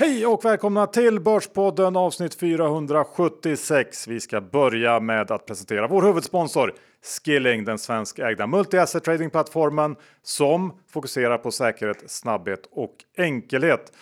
Hej och välkomna till Börspodden avsnitt 476. Vi ska börja med att presentera vår huvudsponsor Skilling, den svenskägda multi-asset tradingplattformen som fokuserar på säkerhet, snabbhet och enkelhet.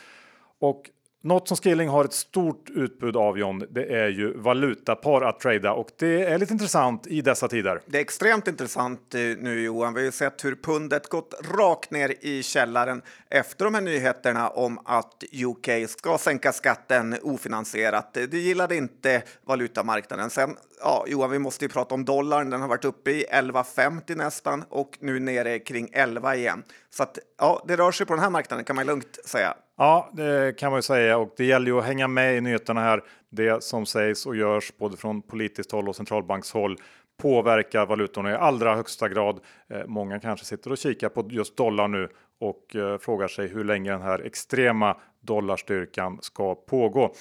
Och något som Skilling har ett stort utbud av John, det är ju valutapar att trada och det är lite intressant i dessa tider. Det är extremt intressant eh, nu Johan. Vi har ju sett hur pundet gått rakt ner i källaren efter de här nyheterna om att UK ska sänka skatten ofinansierat. Det gillade inte valutamarknaden. Sen, ja, Johan, vi måste ju prata om dollarn. Den har varit uppe i 11,50 nästan och nu nere kring 11 igen. Så att, ja, det rör sig på den här marknaden kan man lugnt säga. Ja, det kan man ju säga och det gäller ju att hänga med i nyheterna här. Det som sägs och görs både från politiskt håll och centralbankshåll påverkar valutorna i allra högsta grad. Eh, många kanske sitter och kikar på just dollar nu och eh, frågar sig hur länge den här extrema dollarstyrkan ska pågå.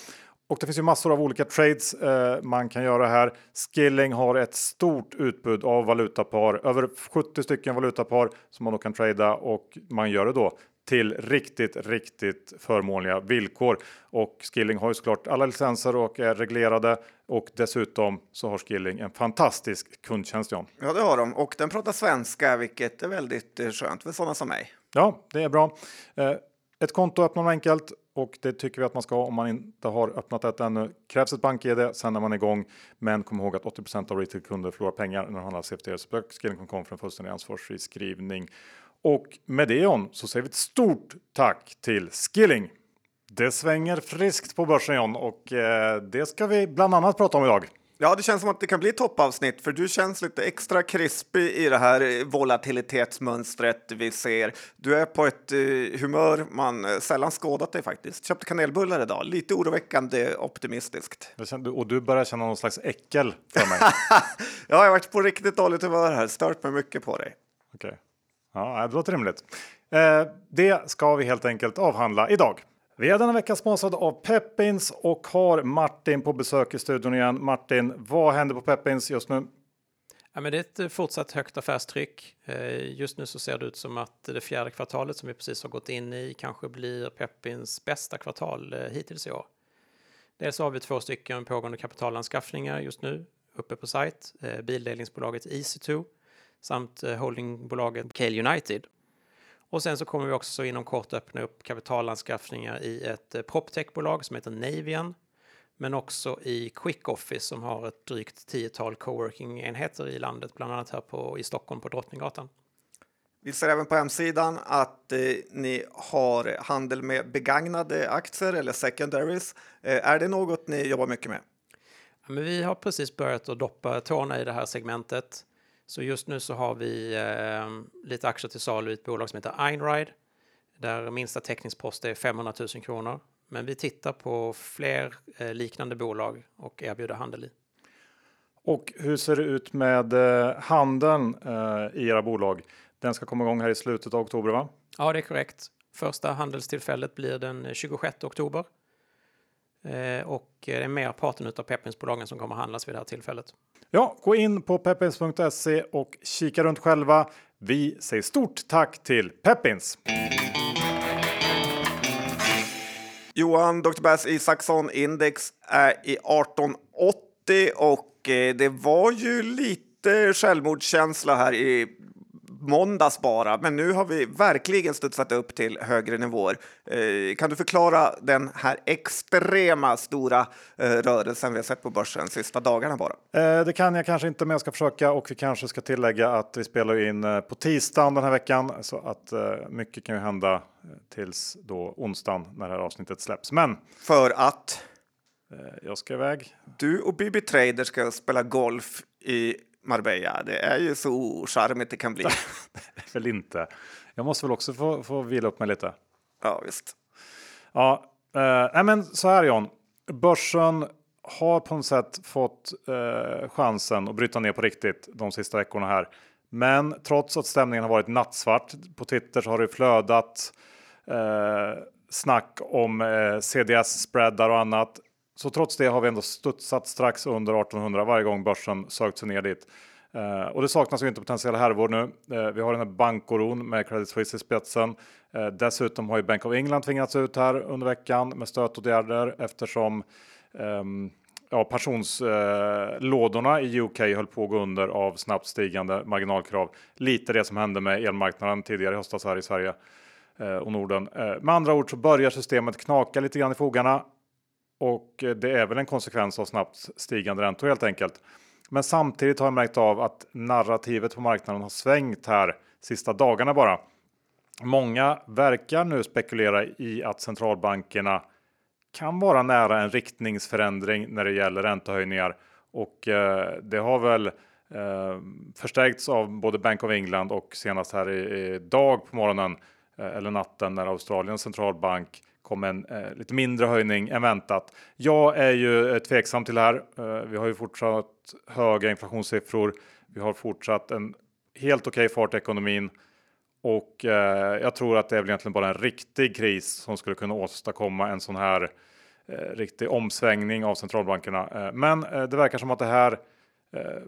Och det finns ju massor av olika trades eh, man kan göra här. Skilling har ett stort utbud av valutapar, över 70 stycken valutapar som man då kan trada och man gör det då till riktigt, riktigt förmånliga villkor. Och Skilling har ju såklart alla licenser och är reglerade och dessutom så har Skilling en fantastisk kundtjänst. John. Ja, det har de och den pratar svenska, vilket är väldigt eh, skönt för sådana som mig. Ja, det är bra. Eh, ett konto öppnar man enkelt och det tycker vi att man ska om man inte har öppnat ett ännu. Krävs ett bank-id, sen är man igång. Men kom ihåg att 80% av retailkunder förlorar pengar när de handlar CFD. Så Skilling.com för en fullständig ansvarsfri skrivning. Och med det så säger vi ett stort tack till Skilling. Det svänger friskt på börsen John och eh, det ska vi bland annat prata om idag. Ja, det känns som att det kan bli ett toppavsnitt för du känns lite extra krispig i det här volatilitetsmönstret vi ser. Du är på ett uh, humör man uh, sällan skådat dig faktiskt. Köpte kanelbullar idag, lite oroväckande optimistiskt. Och du börjar känna någon slags äckel för mig? ja, jag har varit på riktigt dåligt humör här, stört mig mycket på dig. Okej. Okay. Ja, det låter rimligt. Eh, det ska vi helt enkelt avhandla idag. Vi är denna vecka sponsrade av Peppins och har Martin på besök i studion igen. Martin, vad händer på Peppins just nu? Ja, men det är ett eh, fortsatt högt affärstryck. Eh, just nu så ser det ut som att det fjärde kvartalet som vi precis har gått in i kanske blir Peppins bästa kvartal eh, hittills i år. Dels har vi två stycken pågående kapitalanskaffningar just nu uppe på sajt. Bildelningsbolaget Easy2 samt holdingbolaget Cale United. Och sen så kommer vi också inom kort öppna upp kapitalanskaffningar i ett eh, proptechbolag som heter Navian. Men också i Quick Office som har ett drygt tiotal coworking-enheter i landet, bland annat här på, i Stockholm på Drottninggatan. Vi ser även på hemsidan att eh, ni har handel med begagnade aktier eller secondaries. Eh, är det något ni jobbar mycket med? Ja, men vi har precis börjat att doppa tårna i det här segmentet. Så just nu så har vi eh, lite aktier till salu i ett bolag som heter Einride där minsta täckningspost är 500 000 kronor. Men vi tittar på fler eh, liknande bolag och erbjuder handel i. Och hur ser det ut med eh, handeln eh, i era bolag? Den ska komma igång här i slutet av oktober, va? Ja, det är korrekt. Första handelstillfället blir den 26 oktober. Eh, och det är merparten av Peppinsbolagen som kommer handlas vid det här tillfället. Ja, gå in på peppins.se och kika runt själva. Vi säger stort tack till Peppins! Johan, Dr. Bass Isaksson index är i 1880 och eh, det var ju lite självmordskänsla här i måndags bara, men nu har vi verkligen studsat upp till högre nivåer. Eh, kan du förklara den här extrema stora eh, rörelsen vi har sett på börsen sista dagarna bara? Eh, det kan jag kanske inte, men jag ska försöka och vi kanske ska tillägga att vi spelar in på tisdagen den här veckan så att mycket kan ju hända tills då onsdagen när det här avsnittet släpps. Men för att jag ska iväg. Du och Bibi Trader ska spela golf i Marbella. Det är ju så charmigt det kan bli. väl inte. Jag måste väl också få, få vila upp mig lite. Ja, visst. Ja, eh, men så här John. Börsen har på något sätt fått eh, chansen att bryta ner på riktigt de sista veckorna här. Men trots att stämningen har varit nattsvart på Twitter så har det flödat eh, snack om eh, CDS spreadar och annat. Så trots det har vi ändå studsat strax under 1800 varje gång börsen sökt sig ner dit. Eh, och det saknas ju inte potentiella härvor nu. Eh, vi har den här bankoron med Credit Suisse i spetsen. Eh, dessutom har ju Bank of England tvingats ut här under veckan med stötåtgärder eftersom ehm, ja, pensionslådorna eh, i UK höll på att gå under av snabbt stigande marginalkrav. Lite det som hände med elmarknaden tidigare i höstas här i Sverige eh, och Norden. Eh, med andra ord så börjar systemet knaka lite grann i fogarna och eh, det är väl en konsekvens av snabbt stigande räntor helt enkelt. Men samtidigt har jag märkt av att narrativet på marknaden har svängt här sista dagarna bara. Många verkar nu spekulera i att centralbankerna kan vara nära en riktningsförändring när det gäller räntehöjningar och eh, det har väl eh, förstärkts av både Bank of England och senast här idag på morgonen eh, eller natten när Australiens centralbank kom en eh, lite mindre höjning än väntat. Jag är ju eh, tveksam till det här. Eh, vi har ju fortsatt höga inflationssiffror. Vi har fortsatt en helt okej okay fart i ekonomin och eh, jag tror att det är väl egentligen bara en riktig kris som skulle kunna åstadkomma en sån här eh, riktig omsvängning av centralbankerna. Eh, men eh, det verkar som att det här eh,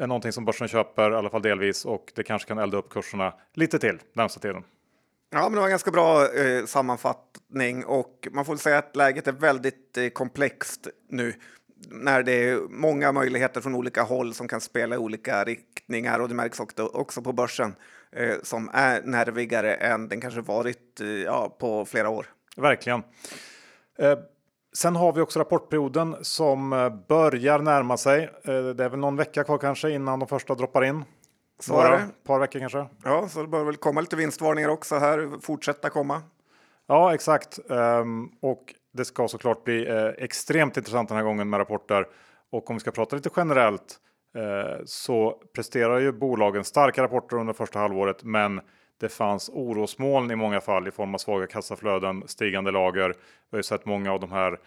är någonting som börsen köper, i alla fall delvis, och det kanske kan elda upp kurserna lite till närmsta tiden. Ja, men det var en ganska bra eh, sammanfattning och man får säga att läget är väldigt eh, komplext nu när det är många möjligheter från olika håll som kan spela i olika riktningar och det märks också, också på börsen eh, som är nervigare än den kanske varit eh, ja, på flera år. Verkligen. Eh, sen har vi också rapportperioden som eh, börjar närma sig. Eh, det är väl någon vecka kvar kanske innan de första droppar in. Så Några, är det. par veckor kanske. Ja, så det bör väl komma lite vinstvarningar också här, fortsätta komma. Ja, exakt. Um, och det ska såklart bli eh, extremt intressant den här gången med rapporter. Och om vi ska prata lite generellt eh, så presterar ju bolagen starka rapporter under första halvåret, men det fanns orosmoln i många fall i form av svaga kassaflöden, stigande lager. Vi har ju sett många av de här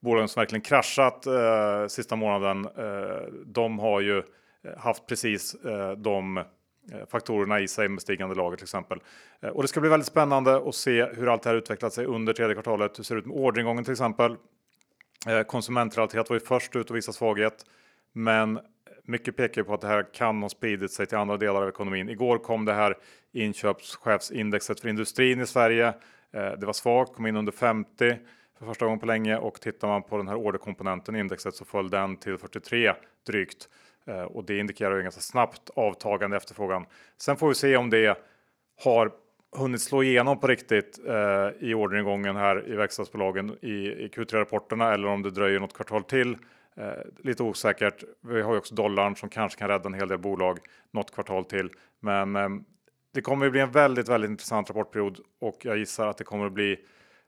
bolagen som verkligen kraschat eh, sista månaden. Eh, de har ju Eh, haft precis eh, de eh, faktorerna i sig med stigande lager till exempel. Och det ska bli väldigt spännande att se hur allt det här utvecklat sig under tredje kvartalet. Hur ser det ut med orderingången till exempel? Konsumentrelaterat var ju först ut och visa svaghet, men mycket pekar på att det här kan ha spridit sig till andra delar av ekonomin. Igår kom det här inköpschefsindexet för industrin i Sverige. Det var svagt, kom in under 50 för första gången på länge och tittar man på den här orderkomponenten i indexet så föll den till 43 drygt. Eh, och det indikerar ju ganska snabbt avtagande efterfrågan. Sen får vi se om det har hunnit slå igenom på riktigt eh, i orderingången här i verkstadsbolagen i, i Q3-rapporterna eller om det dröjer något kvartal till. Eh, lite osäkert. Vi har ju också dollarn som kanske kan rädda en hel del bolag något kvartal till. Men eh, det kommer att bli en väldigt, väldigt intressant rapportperiod och jag gissar att det kommer att bli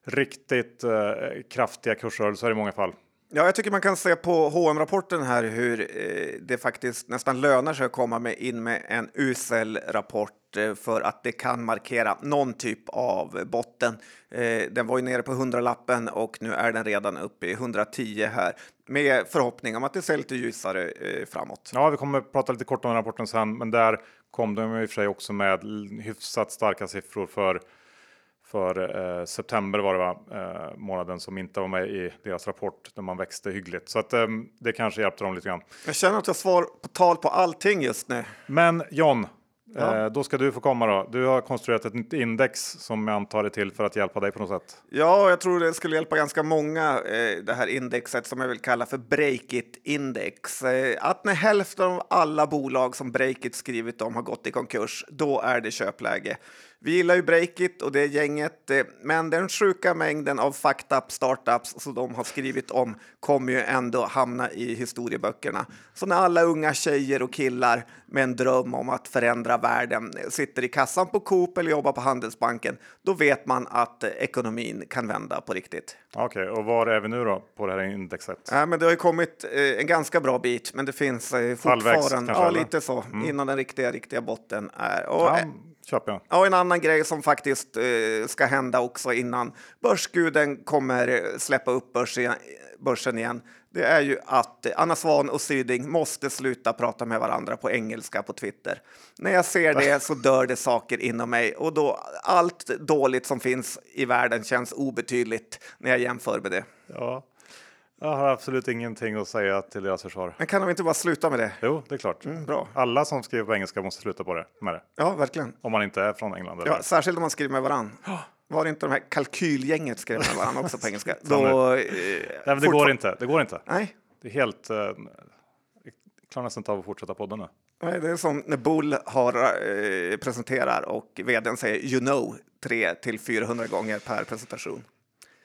riktigt eh, kraftiga kursrörelser i många fall. Ja, jag tycker man kan se på hm rapporten här hur eh, det faktiskt nästan lönar sig att komma med in med en usel rapport eh, för att det kan markera någon typ av botten. Eh, den var ju nere på 100-lappen och nu är den redan uppe i 110 här med förhoppning om att det ser lite ljusare eh, framåt. Ja, vi kommer att prata lite kort om rapporten sen, men där kom de i och för sig också med hyfsat starka siffror för för eh, september var det va? Eh, månaden som inte var med i deras rapport när man växte hyggligt. Så att, eh, det kanske hjälpte dem lite grann. Jag känner att jag svar på tal på allting just nu. Men John, Ja. Eh, då ska du få komma då. Du har konstruerat ett nytt index som jag antar är till för att hjälpa dig på något sätt. Ja, jag tror det skulle hjälpa ganska många, eh, det här indexet som jag vill kalla för Breakit index. Eh, att när hälften av alla bolag som Breakit skrivit om har gått i konkurs, då är det köpläge. Vi gillar ju Breakit och det gänget, eh, men den sjuka mängden av fucked up startups som de har skrivit om kommer ju ändå hamna i historieböckerna. Så när alla unga tjejer och killar med en dröm om att förändra världen sitter i kassan på Coop eller jobbar på Handelsbanken, då vet man att ekonomin kan vända på riktigt. Okej, okay, och var är vi nu då på det här indexet? Ja, men det har ju kommit eh, en ganska bra bit, men det finns eh, fortfarande ja, lite så mm. innan den riktiga, riktiga botten är. Och, ja, köper jag. Ja, en annan grej som faktiskt eh, ska hända också innan börsguden kommer släppa upp börsen, börsen igen det är ju att Anna Svan och Syding måste sluta prata med varandra på engelska på Twitter. När jag ser det så dör det saker inom mig och då allt dåligt som finns i världen känns obetydligt när jag jämför med det. Ja. Jag har absolut ingenting att säga till deras försvar. Men kan de inte bara sluta med det? Jo, det är klart. Mm, bra. Alla som skriver på engelska måste sluta på det, med det. Ja, verkligen. Om man inte är från England. Eller? Ja, särskilt om man skriver med varann. Var det inte de här kalkylgänget skrev med varandra också på engelska? Då, eh, Nej, men det går inte. Det går inte. Nej, Det är helt... Eh, klarar nästan inte av att fortsätta podden nu. nej, det är som när Bull har, eh, presenterar och vdn säger you know 3 till 400 gånger per presentation.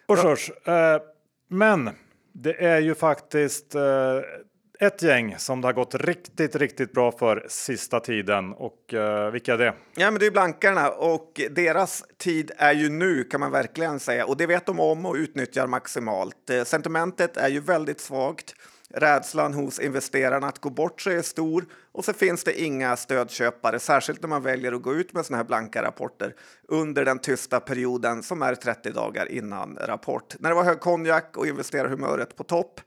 Och körs. Eh, men det är ju faktiskt eh, ett gäng som det har gått riktigt, riktigt bra för sista tiden. Och eh, vilka är det? Ja, men det är blankarna och deras tid är ju nu kan man verkligen säga och det vet de om och utnyttjar maximalt. Eh, Sentimentet är ju väldigt svagt. Rädslan hos investerarna att gå bort sig är stor och så finns det inga stödköpare, särskilt när man väljer att gå ut med såna här blanka rapporter under den tysta perioden som är 30 dagar innan rapport. När det var hög konjak och investerarhumöret på topp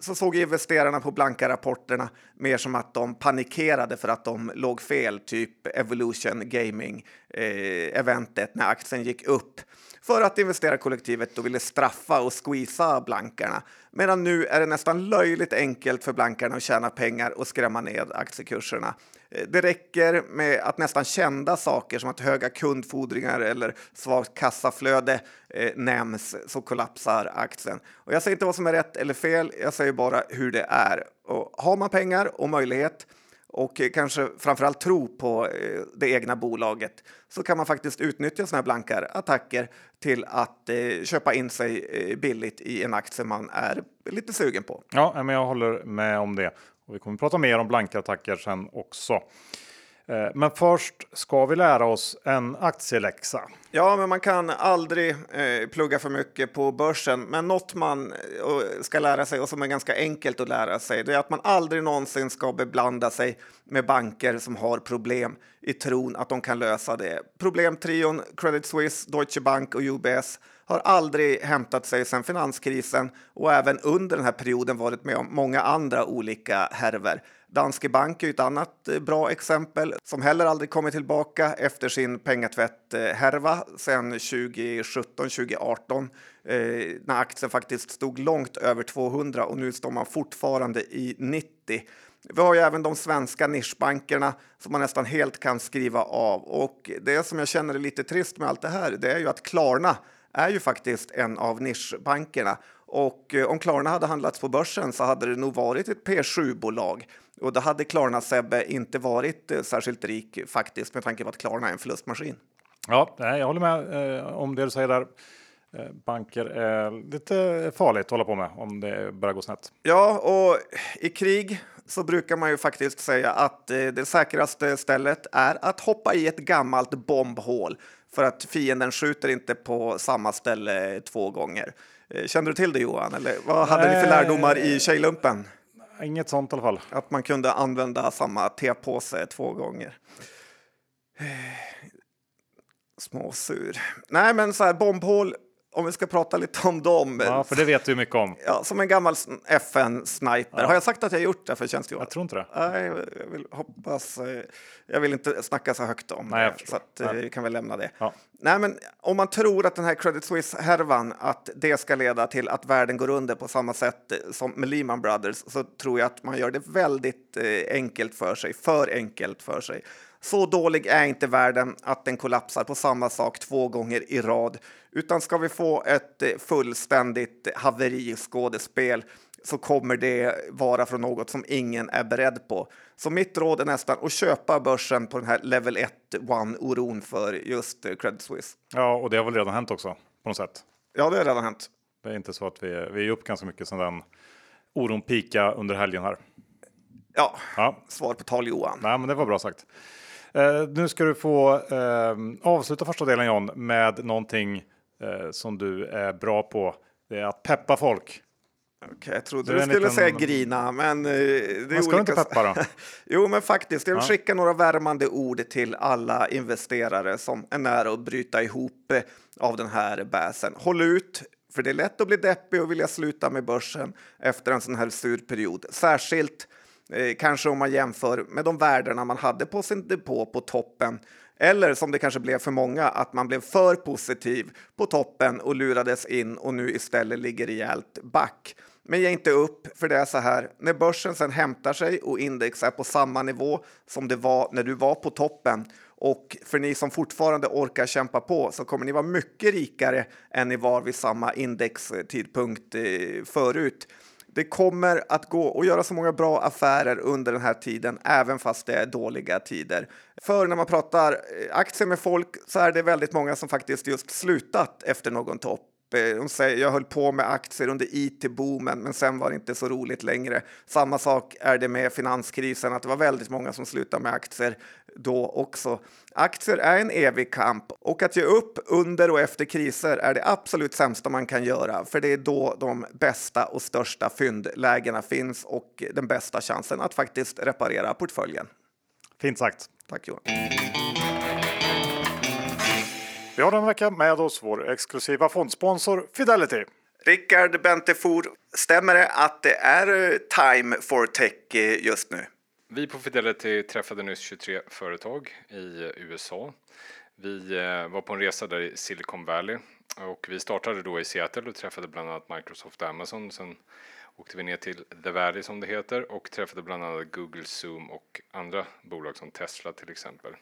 så såg investerarna på blanka rapporterna mer som att de panikerade för att de låg fel, typ Evolution Gaming eh, eventet när aktien gick upp för att investerarkollektivet då ville straffa och squeeza blankarna. Medan nu är det nästan löjligt enkelt för blankarna att tjäna pengar och skrämma ned aktiekurserna. Eh, det räcker med att nästan kända saker som att höga kundfordringar eller svagt kassaflöde eh, nämns så kollapsar aktien. Och jag säger inte vad som är rätt eller fel, jag säger bara hur det är. Och har man pengar och möjlighet och eh, kanske framförallt tro på eh, det egna bolaget så kan man faktiskt utnyttja sådana här blanka attacker till att eh, köpa in sig billigt i en aktie man är lite sugen på. Ja, men jag håller med om det. Och vi kommer att prata mer om blanka attacker sen också. Eh, men först ska vi lära oss en aktieläxa. Ja, men man kan aldrig eh, plugga för mycket på börsen. Men något man eh, ska lära sig och som är ganska enkelt att lära sig, det är att man aldrig någonsin ska beblanda sig med banker som har problem i tron att de kan lösa det. Problemtrion Credit Suisse, Deutsche Bank och UBS har aldrig hämtat sig sedan finanskrisen och även under den här perioden varit med om många andra olika härvor. Danske Bank är ett annat eh, bra exempel som heller aldrig kommit tillbaka efter sin pengatvätt-härva sedan 2017-2018 eh, när aktien faktiskt stod långt över 200 och nu står man fortfarande i 90. Vi har ju även de svenska nischbankerna som man nästan helt kan skriva av och det som jag känner är lite trist med allt det här, det är ju att Klarna är ju faktiskt en av nischbankerna och eh, om Klarna hade handlats på börsen så hade det nog varit ett P7-bolag och då hade Klarna Sebbe inte varit eh, särskilt rik faktiskt med tanke på att Klarna är en förlustmaskin. Ja, jag håller med eh, om det du säger där. Eh, banker är lite farligt att hålla på med om det börjar gå snett. Ja, och i krig så brukar man ju faktiskt säga att eh, det säkraste stället är att hoppa i ett gammalt bombhål för att fienden skjuter inte på samma ställe två gånger. Eh, Kände du till det Johan? Eller vad hade ni för Nej. lärdomar i Tjejlumpen? Inget sånt i alla fall. Att man kunde använda samma tepåse två gånger. Småsur. Nej, men så här bombhål, om vi ska prata lite om dem. Ja, för det vet du mycket om. Ja, som en gammal sn- FN-sniper. Har jag sagt att jag gjort det för tjänstgöring? Jag tror inte det. Nej, jag vill hoppas. eh, Jag vill inte snacka så högt om Nej, det, så att, eh, vi kan väl lämna det. Ja. Nej, men om man tror att den här Credit Suisse-härvan, att det ska leda till att världen går under på samma sätt eh, som med Lehman Brothers, så tror jag att man gör det väldigt eh, enkelt för sig, för enkelt för sig. Så dålig är inte världen att den kollapsar på samma sak två gånger i rad, utan ska vi få ett eh, fullständigt haveriskådespel så kommer det vara från något som ingen är beredd på. Så mitt råd är nästan att köpa börsen på den här level 1 one-oron för just eh, Credit Suisse. Ja, och det har väl redan hänt också på något sätt. Ja, det har redan hänt. Det är inte så att vi, vi är upp ganska mycket sedan den oron pika under helgen här. Ja, Ja, svar på tal Johan. nej, men det var bra sagt. Eh, nu ska du få eh, avsluta första delen John med någonting eh, som du är bra på. Det är att peppa folk. Okej, jag trodde du skulle liten- säga grina, men eh, det är Man ska olika... inte peppa då? jo, men faktiskt, jag vill Ja. skicka några värmande ord till alla investerare som är nära att bryta ihop eh, av den här bäsen. Håll ut, för det är lätt att bli deppig och vilja sluta med börsen efter en sån här sur period. Särskilt eh, kanske om man jämför med de värdena man hade på sin depå på toppen. Eller som det kanske blev för många, att man blev för positiv på toppen och lurades in och nu istället ligger rejält back. Men ge inte upp, för det är så här. När börsen sen hämtar sig och index är på samma nivå som det var när du var på toppen och för ni som fortfarande orkar kämpa på så kommer ni vara mycket rikare än ni var vid samma indextidpunkt eh, förut. Det kommer att gå att göra så många bra affärer under den här tiden, även fast det är dåliga tider. För när man pratar eh, aktier med folk så är det väldigt många som faktiskt just slutat efter någon topp de säger, jag höll på med aktier under it-boomen, men sen var det inte så roligt längre. Samma sak är det med finanskrisen, att det var väldigt många som slutade med aktier då också. Aktier är en evig kamp och att ge upp under och efter kriser är det absolut sämsta man kan göra, för det är då de bästa och största fyndlägena finns och den bästa chansen att faktiskt reparera portföljen. Fint sagt. Tack Johan. Vi har den vecka med oss vår exklusiva fondsponsor Fidelity. Rickard Bentefor, stämmer det att det är eh, time for tech eh, just nu? Vi på Fidelity träffade nyss 23 företag i USA. Vi eh, var på en resa där i Silicon Valley och vi startade då i Seattle och träffade bland annat Microsoft och Amazon. Sen åkte vi ner till The Valley som det heter och träffade bland annat Google, Zoom och andra bolag som Tesla till exempel.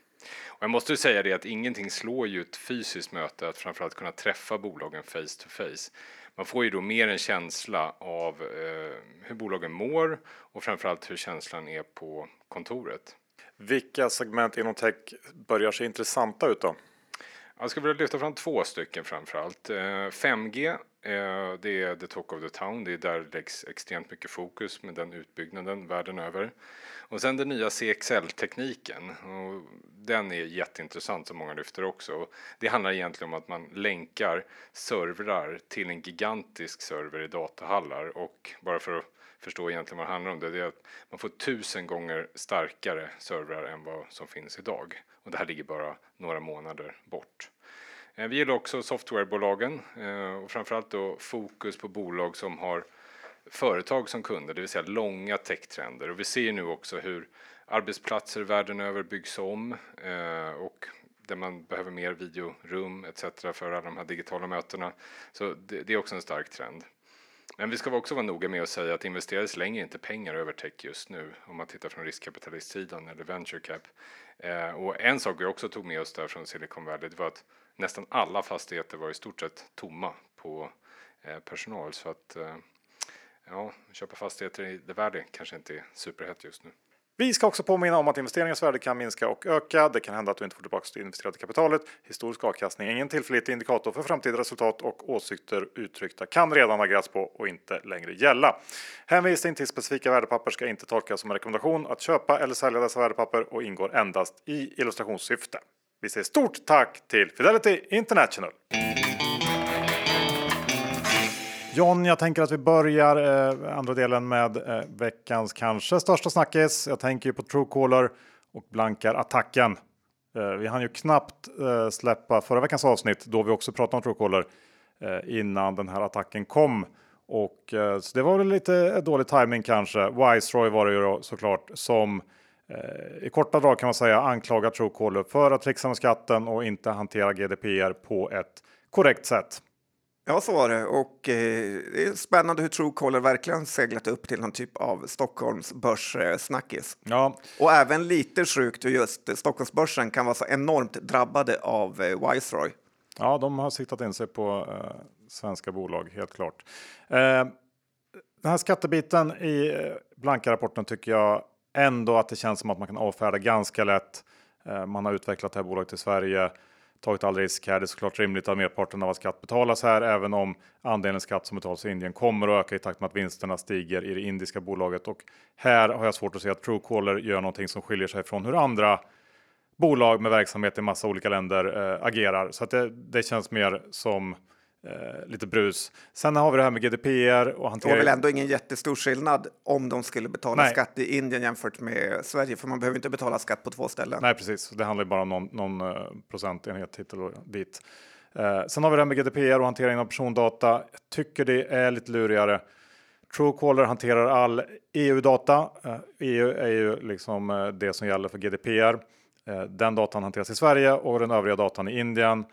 Och jag måste säga det att ingenting slår ju ett fysiskt möte, att framförallt kunna träffa bolagen face to face. Man får ju då mer en känsla av eh, hur bolagen mår och framförallt hur känslan är på kontoret. Vilka segment inom tech börjar se intressanta ut då? Jag skulle vilja lyfta fram två stycken framförallt. Eh, 5G, eh, det är the talk of the town. Det är där det läggs extremt mycket fokus med den utbyggnaden världen över. Och sen den nya CXL-tekniken. Den är jätteintressant som många lyfter också. Det handlar egentligen om att man länkar servrar till en gigantisk server i datahallar och bara för att förstå egentligen vad det handlar om det, det är att man får tusen gånger starkare servrar än vad som finns idag. Och det här ligger bara några månader bort. Eh, vi gillar också softwarebolagen eh, och framförallt då fokus på bolag som har företag som kunder, det vill säga långa techtrender. Och vi ser nu också hur arbetsplatser världen över byggs om eh, och där man behöver mer videorum etc. för alla de här digitala mötena. Så det, det är också en stark trend. Men vi ska också vara noga med att säga att investerare slänger inte pengar över tech just nu om man tittar från riskkapitalistsidan eller venture cap. Eh, och en sak vi också tog med oss där från Silicon Valley det var att nästan alla fastigheter var i stort sett tomma på eh, personal så att eh, ja, köpa fastigheter i The Valley kanske inte är superhett just nu. Vi ska också påminna om att investeringens värde kan minska och öka. Det kan hända att du inte får tillbaka det investerade kapitalet. Historisk avkastning är ingen tillförlitlig indikator för framtida resultat och åsikter uttryckta kan redan ageras på och inte längre gälla. Hänvisning till specifika värdepapper ska inte tolkas som en rekommendation att köpa eller sälja dessa värdepapper och ingår endast i illustrationssyfte. Vi säger stort tack till Fidelity International! John, jag tänker att vi börjar eh, andra delen med eh, veckans kanske största snackis. Jag tänker ju på Truecaller och blankar attacken. Eh, vi hann ju knappt eh, släppa förra veckans avsnitt då vi också pratade om Truecaller eh, innan den här attacken kom. Och eh, så det var väl lite eh, dålig timing kanske. Wiseroy var det ju då, såklart som eh, i korta drag kan man säga anklagar Truecaller för att trixa med skatten och inte hantera GDPR på ett korrekt sätt. Ja, så var det. Och eh, det är spännande hur Truecaller verkligen seglat upp till någon typ av Stockholms börssnackis. Ja. Och även lite sjukt hur just Stockholmsbörsen kan vara så enormt drabbade av eh, Wiseroy. Ja, de har siktat in sig på eh, svenska bolag, helt klart. Eh, den här skattebiten i eh, blanka rapporten tycker jag ändå att det känns som att man kan avfärda ganska lätt. Eh, man har utvecklat det här bolaget i Sverige tagit all risk här. Det är såklart rimligt att merparten av skatt betalas här, även om andelen skatt som betalas i Indien kommer att öka i takt med att vinsterna stiger i det indiska bolaget. Och här har jag svårt att se att Truecaller gör någonting som skiljer sig från hur andra bolag med verksamhet i massa olika länder äh, agerar. Så att det, det känns mer som eh, lite brus. Sen har vi det här med GDPR och hantering. Det var väl ändå ingen jättestor skillnad om de skulle betala Nej. skatt i Indien jämfört med Sverige, för man behöver inte betala skatt på två ställen. Nej, precis. Det handlar bara om någon, någon uh, procentenhet hit och dit. Uh, sen har vi det här med GDPR och hanteringen av persondata. Jag tycker det är lite lurigare. Truecaller hanterar all EU-data. EU är ju liksom uh, det som gäller för GDPR. Den datan hanteras i Sverige och den övriga datan i Indien.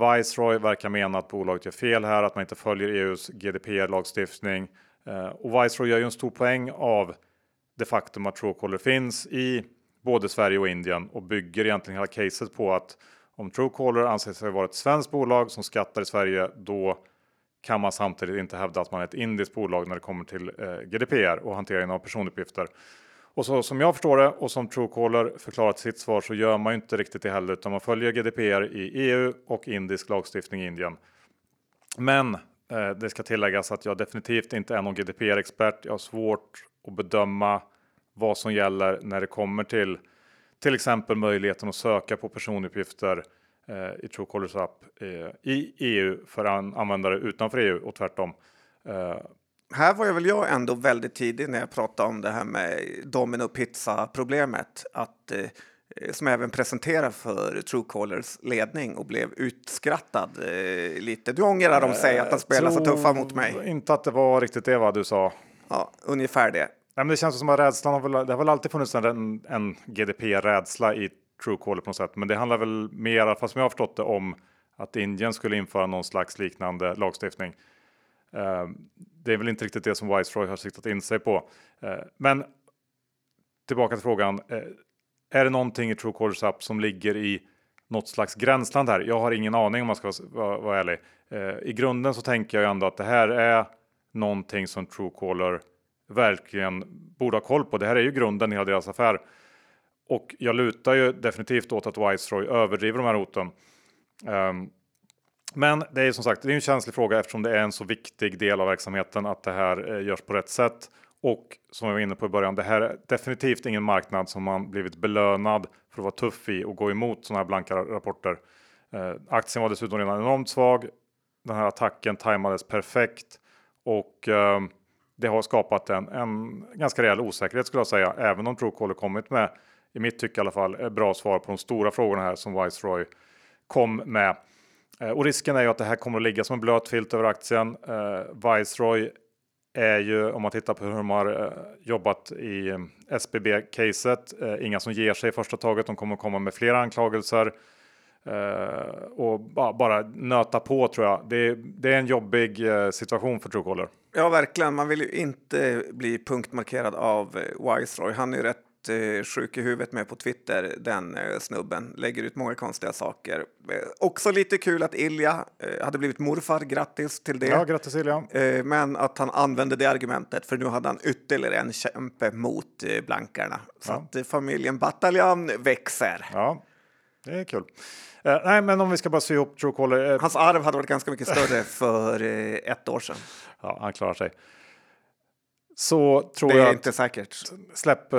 Viceroy verkar mena att bolaget gör fel här, att man inte följer EUs GDPR-lagstiftning Eh, och Viceroy gör ju en stor poäng av det faktum att Truecaller finns i både Sverige och Indien och bygger egentligen hela caset på att om Truecaller anser sig vara ett svenskt bolag som skattar i Sverige, då kan man samtidigt inte hävda att man är ett indiskt bolag när det kommer till eh, GDPR och hanteringen av personuppgifter. Och så som jag förstår det och som Truecaller förklarat sitt svar så gör man ju inte riktigt det heller utan man följer GDPR i EU och indisk lagstiftning i Indien. Men eh, det ska tilläggas att jag definitivt inte är någon GDPR-expert. Jag har svårt att bedöma vad som gäller när det kommer till till exempel möjligheten att söka på personuppgifter eh, i Truecallers app eh, i EU för an användare utanför EU och tvärtom. Eh, Eh, här var jag väl jag ändå väldigt tidig när jag pratade om det här med Domino Pizza problemet. Att, eh, som även presenterade för Truecallers ledning och blev utskrattad eh, lite. Du ångrar de säger att de spelar så tuffa mot mig. Inte att det var riktigt det vad du sa. Ja, ungefär det. Nej, men det känns som att rädslan har väl, det har väl alltid funnits en, en GDP-rädsla i Truecaller på något sätt. Men det handlar väl mer, fast som jag har förstått det, om att Indien skulle införa någon slags liknande lagstiftning. Ehm, det är väl inte riktigt det som Viceroy har siktat in sig på. Ehm, men tillbaka till frågan. Eh, är det någonting i Truecallers app som ligger i något slags gränsland här? Jag har ingen aning om man ska vara, vara ärlig. Ehm, I grunden så tänker jag ändå att det här är någonting som Truecaller verkligen borde ha koll på. Det här är ju grunden i hela deras affär. Och jag lutar ju definitivt åt att Viceroy överdriver de här hoten. Um, men det är som sagt det är en känslig fråga eftersom det är en så viktig del av verksamheten att det här eh, görs på rätt sätt. Och som jag var inne på i början, det här är definitivt ingen marknad som man blivit belönad för att vara tuff i och gå emot sådana här blanka rapporter. Eh, aktien var dessutom redan enormt svag. Den här attacken tajmades perfekt och eh, det har skapat en, en ganska rejäl osäkerhet skulle jag säga, även om Truecaller kommit med, i mitt tycke i alla fall, bra svar på de stora frågorna här som Viceroy kom med. Eh, och risken är ju att det här kommer att ligga som en blöt filt över aktien. Eh, Viceroy är ju, om man tittar på hur de har eh, jobbat i eh, SBB-caset, eh, inga som ger sig i första taget. De kommer att komma med flera anklagelser. eh, och bara, bara nöta på tror jag. Det, det är en jobbig eh, situation för Truecaller. Ja, verkligen. Man vill ju inte bli punktmarkerad av eh, Viceroy. Han är ju rätt uh, sjuk i huvudet med på Twitter, den snubben. Lägger ut många konstiga saker. också lite kul att Ilja hade blivit morfar. Grattis till det. Ja, grattis Ilja. men att han använde det argumentet, för nu hade han ytterligare en kämpe mot blankarna. Så ja. att familjen Bataljan växer. Ja, det är kul. Uh, nej, men om vi ska bara sy ihop Truecaller. Uh, Hans arv hade varit ganska mycket större för uh, ett år sedan. Ja, han klarar sig. Så tror det är jag inte säkert. Släpp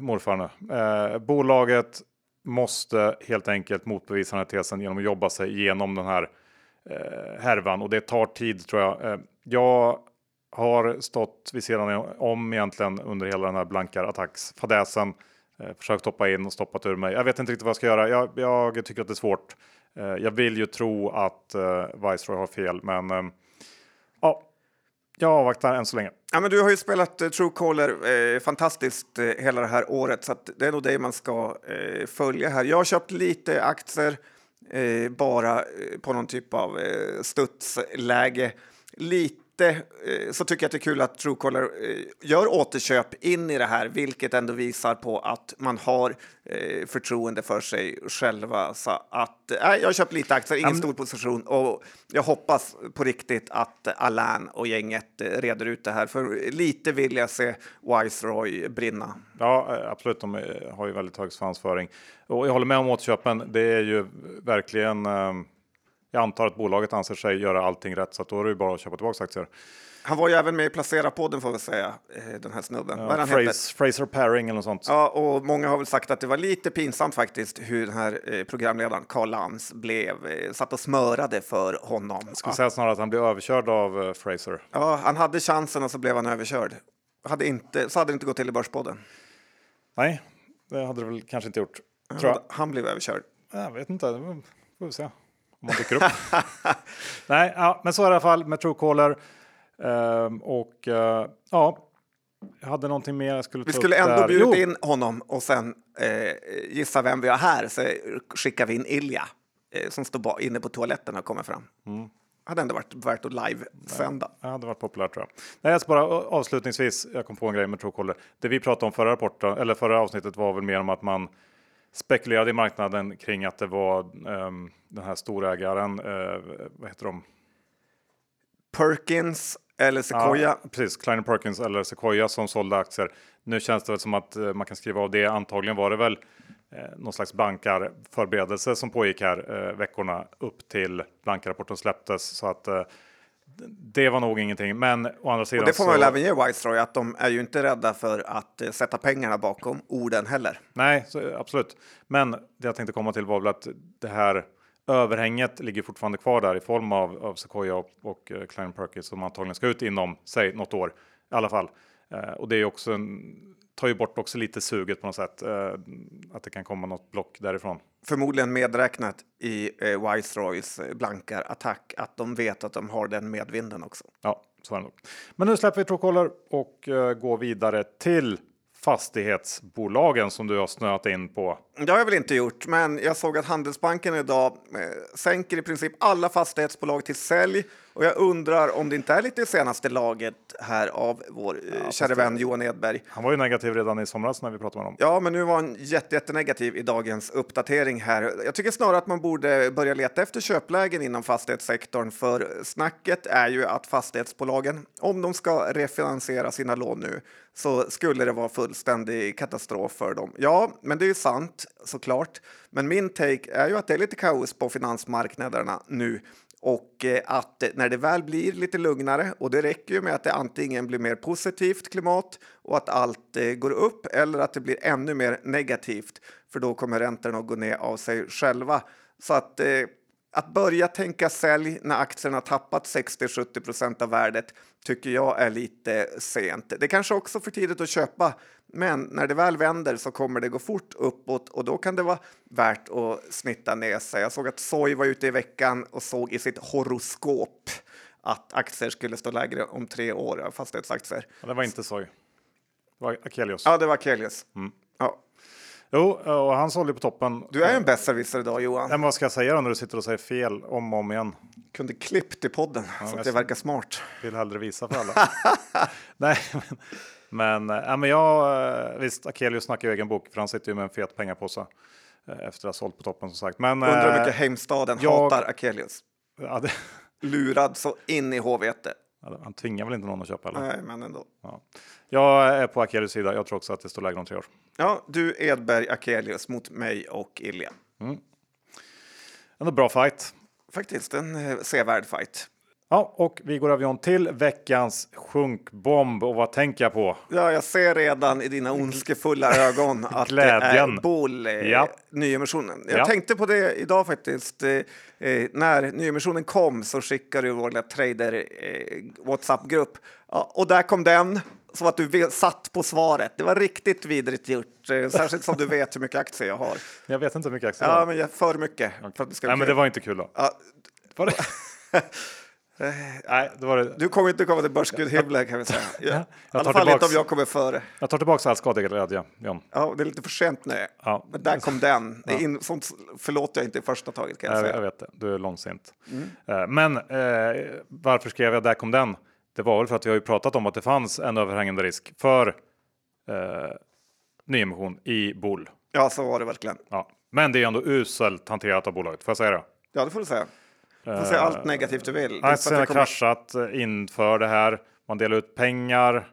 morfar nu. bolaget måste helt enkelt motbevisa den här tesen genom att jobba sig igenom den här härvan och det tar tid tror jag. jag har stått vid sidan om egentligen under hela den här blankar attacksfadäsen Eh, försökt hoppa in och stoppat ur mig. Jag vet inte riktigt vad jag ska göra. Jag, jag tycker att det är svårt. Eh, jag vill ju tro att uh, Viceroy har fel, men ja, jag avvaktar än så länge. Ja, men du har ju spelat eh, uh, Truecaller eh, fantastiskt eh, hela det här året, så det är nog det man ska eh, följa här. Jag har köpt lite aktier eh, bara eh, på någon typ av studsläge. Lite inte eh, så tycker jag att det är kul att Truecaller eh, gör återköp in i det här, vilket ändå visar på att man har eh, förtroende för sig själva. Så att, äh, jag har köpt lite aktier, ingen stor position och jag hoppas på riktigt att Alain och gänget reder ut det här, för lite vill jag se Wiseroy brinna. Ja, absolut. De har ju väldigt hög svansföring och jag håller med om återköpen. Det är ju verkligen jag antar att bolaget anser sig göra allting rätt så att då är det ju bara att köpa tillbaka aktier. Han var ju även med i Placera-podden får vi säga, eh, den här snubben. Ja, han Fraser, Fraser Paring eller något sånt. Ja, och många har väl sagt att det var lite pinsamt faktiskt hur den här eh, programledaren Carl Lantz blev, eh, satt och smörade för honom. Jag skulle ja. säga snarare att han blev överkörd av Fraser. Ja, han hade chansen och så blev han överkörd. Hade inte, så hade det inte gått till i Börspodden. Nej, det hade det väl kanske inte gjort. Han, han blev överkörd. Jag vet inte, det får vi se om man dyker upp. Nej, ja, men så är det i alla fall med Truecaller. Um, och uh, ja, jag hade någonting mer jag skulle Vi ta skulle upp ändå där. bjudit in honom och sen eh, gissa vem vi har här så skickar vi in Ilja eh, som står inne på toaletten och kommer fram. Mm. hade ändå varit värt att live-sända. Det hade varit populärt tror jag. Nej, ska bara avslutningsvis, jag kom på en grej med Truecaller. Det vi pratade om förra rapporten, eller förra avsnittet var väl mer om att man spekulerade i marknaden kring att det var um, den här storägaren, uh, vad heter de? Perkins eller Sequoia. Ja, precis, Kleiner Perkins eller Sequoia som sålde aktier. Nu känns det väl som att uh, man kan skriva av det. Antagligen var det väl uh, någon slags bankarförberedelse som pågick här uh, veckorna upp till blankarapporten släpptes. Så att det var nog ingenting. Men å andra sidan. Och det får man väl även ge Wiseroy att de är ju inte rädda för att sätta pengarna bakom orden heller. Nej, så, absolut. Men det jag tänkte komma till var väl att det här överhänget ligger fortfarande kvar där i form av, av Sequoia och, och uh, Klein Perkins som antagligen ska ut inom, säg något år i alla fall. Uh, och det är också en, tar ju bort också lite suget på något sätt. Uh, att det kan komma något block därifrån. Förmodligen medräknat i uh, Viceroys blankar attack att de vet att de har den medvinden också. Ja, så är det nog. Men nu släpper vi Truecaller och går vidare till fastighetsbolagen som du har snöat in på? Det har jag väl inte gjort, men jag såg att Handelsbanken idag eh, sänker i princip alla fastighetsbolag till sälj och jag undrar om det inte är lite senaste laget här av vår eh, ja, kära vän Johan Edberg. Han var ju negativ redan i somras när vi pratade med honom. Ja, men nu var han jättenegativ i dagens uppdatering här. Jag tycker snarare att man borde börja leta efter köplägen inom fastighetssektorn, för snacket är ju att fastighetsbolagen, om de ska refinansiera sina lån nu, så skulle det vara fullständig katastrof för dem. Ja, men det är ju sant såklart. Men min take är ju att det är lite kaos på finansmarknaderna nu och eh, att när det väl blir lite lugnare och det räcker ju med att det antingen blir mer positivt klimat och att allt eh, går upp eller att det blir ännu mer negativt för då kommer räntorna att gå ner av sig själva. Så att eh, att börja tänka sälj när aktierna har tappat 60-70% av värdet tycker jag är lite sent. Det är kanske också för tidigt att köpa, men när det väl vänder så kommer det gå fort uppåt och då kan det vara värt att snitta ner sig. Jag såg att Soy var ute i veckan och såg i sitt horoskop att aktier skulle stå lägre om tre år, fastighetsaktier. Ja, det var inte Soy. Det var Akelius. Ja, det var Akelius. Mm. Ja. Jo, och han sålde på toppen. Du är en besserwisser idag Johan. Men vad ska jag säga då när du sitter och säger fel om och om igen? Kunde klippt i podden ja, så att det verkar smart. Vill hellre visa för alla. Nej, men, men, äh, men jag, eh, visst, Akelius snackar ju egen bok för han sitter ju med en fet pengapåse eh, efter att ha sålt på toppen som sagt. Men, Undrar hur mycket Heimstaden jag, hatar Akelius. Ja, det... Lurad så in i HVT. Han tvingar väl inte någon att köpa? Eller? Nej, men ändå. Ja. Jag är på Akelius sida. Jag tror också att det står lägre om tre år. Ja, du Edberg Akelius mot mig och Ilja. Mm. En bra fight. Faktiskt en eh, sevärd fight. Ja, och vi går över till veckans sjunkbomb. Och vad tänker jag på? Ja, jag ser redan i dina ondskefulla ögon att Glädjen. det är Bol, eh, ja. nyemissionen. Jag ja. tänkte på det idag faktiskt. Eh, eh när nyemissionen kom så skickade du vår trader eh, WhatsApp-grupp. Ja, och där kom den. Som att du satt på svaret. Det var riktigt vidrigt gjort, eh, särskilt som du vet hur mycket aktier jag har. Jag vet inte hur mycket aktier jag har. Ja, men för mycket. För att det Nej, men det var inte kul då. Ja. Var det? Nej, det var det. Du kommer inte komma till börsguldhimlen kan vi säga. Ja. I alla fall inte om jag kommer före. Jag tar tillbaka all skadeglädje, John. Ja, det är lite för sent nu. Ja. Men där kom den. Ja. In, sånt förlåter jag inte i första taget kan jag, jag säga. Jag vet det, du är långsint. Mm. Eh, men eh, varför skrev jag där kom den? Det var väl för att vi har ju pratat om att det fanns en överhängande risk för eh, nyemission i BOL. Ja, så var det verkligen. Ja. Men det är ändå uselt hanterat av bolaget, får jag säga det? Ja, det får du säga. Du får säga allt negativt du vill. Aktien har kommer... kraschat eh, inför det här. Man delar ut pengar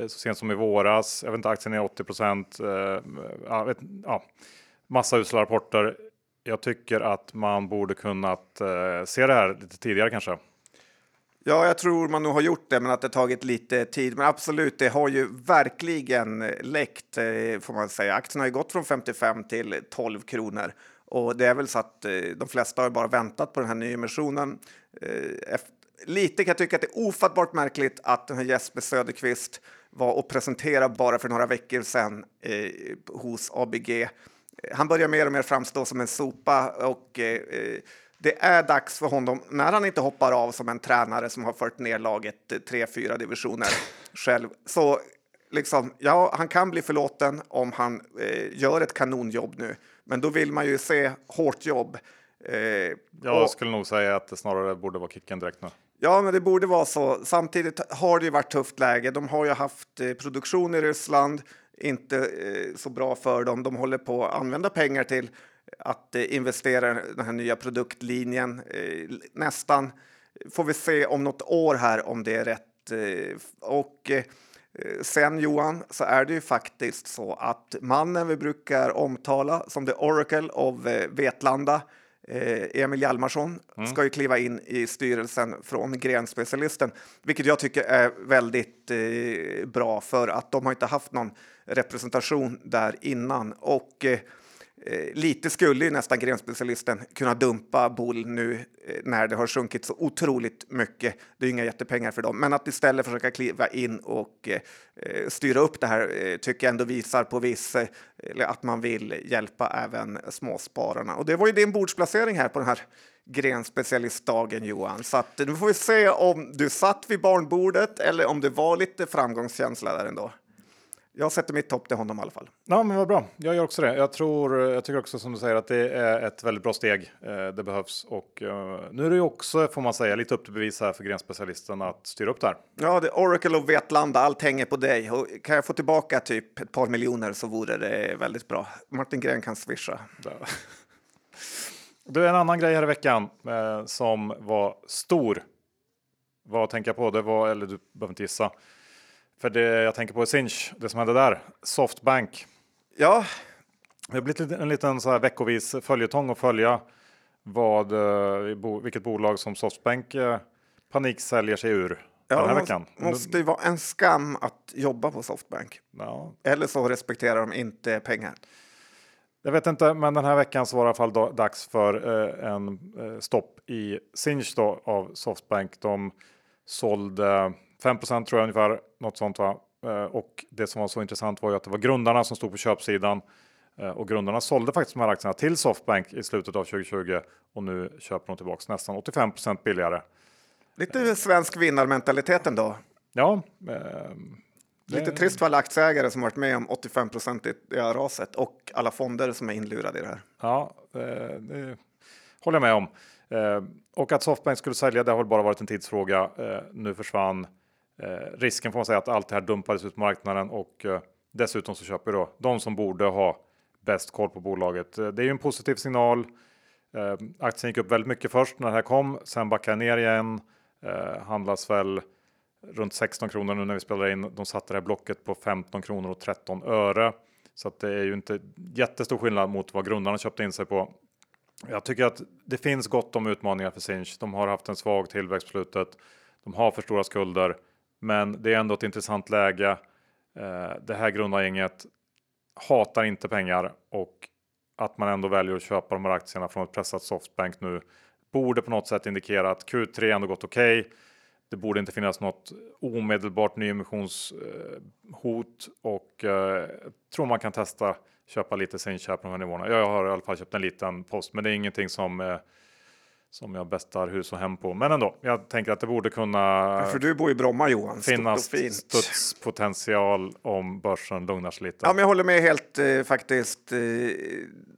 eh, så sent som i våras. Jag vet inte, aktien är 80 procent. Eh, ja, ja, massa usla rapporter. Jag tycker att man borde kunnat se det här lite tidigare kanske. Ja, jag tror man nog har gjort det, men att det tagit lite tid. Men absolut, det har ju verkligen läckt får man säga. Aktien har ju gått från 55 till 12 kronor och det är väl så att eh, de flesta har bara väntat på den här nyemissionen. Eh, lite kan jag tycka att det är ofattbart märkligt att den här Jesper Söderqvist var och presenterade bara för några veckor sedan eh, hos ABG. Han börjar mer och mer framstå som en sopa och det är dags för honom, när han inte hoppar av som en tränare som har fört ner laget tre, fyra divisioner själv, så liksom, ja, han kan bli förlåten om han eh, gör ett kanonjobb nu. Men då vill man ju se hårt jobb. Jag skulle nog säga att det snarare borde vara kicken direkt nu. Ja, men det borde vara så. Samtidigt har det ju varit tufft läge. De har ju haft produktion i Ryssland, inte så bra för dem. De håller på att använda pengar till att investera i den här nya produktlinjen. Nästan får vi se om något år här om det är rätt. Och sen Johan, så är det ju faktiskt så att mannen vi brukar omtala som the Oracle of Vetlanda, Emil Hjalmarsson, mm. ska ju kliva in i styrelsen från grenspecialisten, vilket jag tycker är väldigt bra för att de har inte haft någon representation där innan. Och Eh, Eh, lite skulle ju nästan grenspecialisten kunna dumpa Bull nu eh, när det har sjunkit så otroligt mycket. Det är inga jättepengar för dem, men att istället försöka kliva in och eh, eh styra upp det här tycker jag ändå visar på viss att man vill hjälpa även småspararna. Och det var ju din bordsplacering här på den här grenspecialistdagen Johan, så att nu får vi se om du satt vid barnbordet eller om det var lite framgångskänsla där ändå. Jag sätter mitt hopp till honom i alla fall. Ja, men vad bra. Jag gör också det. Jag tror, jag tycker också som du säger att det är ett väldigt bra steg. Eh, det behövs och uh, nu är det ju också, får man säga, lite upp till bevis här för grenspecialisten att styra upp där. Ja, det är Oracle och Vetlanda. Allt hänger på dig. Och kan jag få tillbaka typ ett par miljoner så vore det väldigt bra. Martin Gren kan swisha. Du, en annan grej här i veckan eh, som var stor. Vad tänker jag på? Det var, eller du behöver inte gissa. För det jag tänker på är Sinch, det som hände där. Softbank. Ja. Det har blivit en liten så här veckovis följetong att följa vad, eh, vilket bolag som Softbank eh, paniksäljer sig ur ja, den här det veckan. måste ju vara en skam att jobba på Softbank. Ja. Eller så respekterar de inte pengar. Jag vet inte, men den här veckan så var det i alla fall dags för eh, en stopp i Sinch då, av Softbank. De sålde 5% tror jag ungefär, något sånt va. Eh, och det som var så intressant var ju att det var grundarna som stod på köpsidan eh, och grundarna sålde faktiskt de här aktierna till Softbank i slutet av 2020 och nu köper de tillbaks nästan 85% billigare. Lite svensk vinnarmentalitet ändå. Ja. Eh, Lite trist för alla aktieägare som varit med om 85% i raset och alla fonder som är inlurade i det här. Ja, det, det håller jag med om. Eh, och att Softbank skulle sälja, det har väl bara varit en tidsfråga. Eh, nu försvann eh, risken får man säga att allt det här dumpades ut på marknaden och eh, dessutom så köper då de som borde ha bäst koll på bolaget. Eh, det är ju en positiv signal. Eh, aktien gick upp väldigt mycket först när det här kom, sen backade ner igen. Handlas väl runt 16 kronor nu när vi spelar in. De satte det här blocket på 15 kronor och 13 öre. Så att det är ju inte jättestor skillnad mot vad grundarna köpte in sig på. Jag tycker att det finns gott om utmaningar för Sinch. De har haft en svag tillväxt på slutet. De har för stora skulder, men det är ändå ett intressant läge. Eh, det här grundargänget hatar inte pengar och att man ändå väljer att köpa de här aktierna från ett pressat Softbank nu borde på något sätt indikera att Q3 ändå gått okej. Okay. Det borde inte finnas något omedelbart nyemissionshot eh, och eh, tror man kan testa köpa lite Sinchar på de här nivåerna. Jag har i alla fall köpt en liten post, men det är ingenting som eh, som jag bästar hus och hem på. Men ändå, jag tänker att det borde kunna. Ja, för du bor i Bromma Johan. Finnas studspotential om börsen lugnar sig lite. Ja, men jag håller med helt eh, faktiskt. Eh,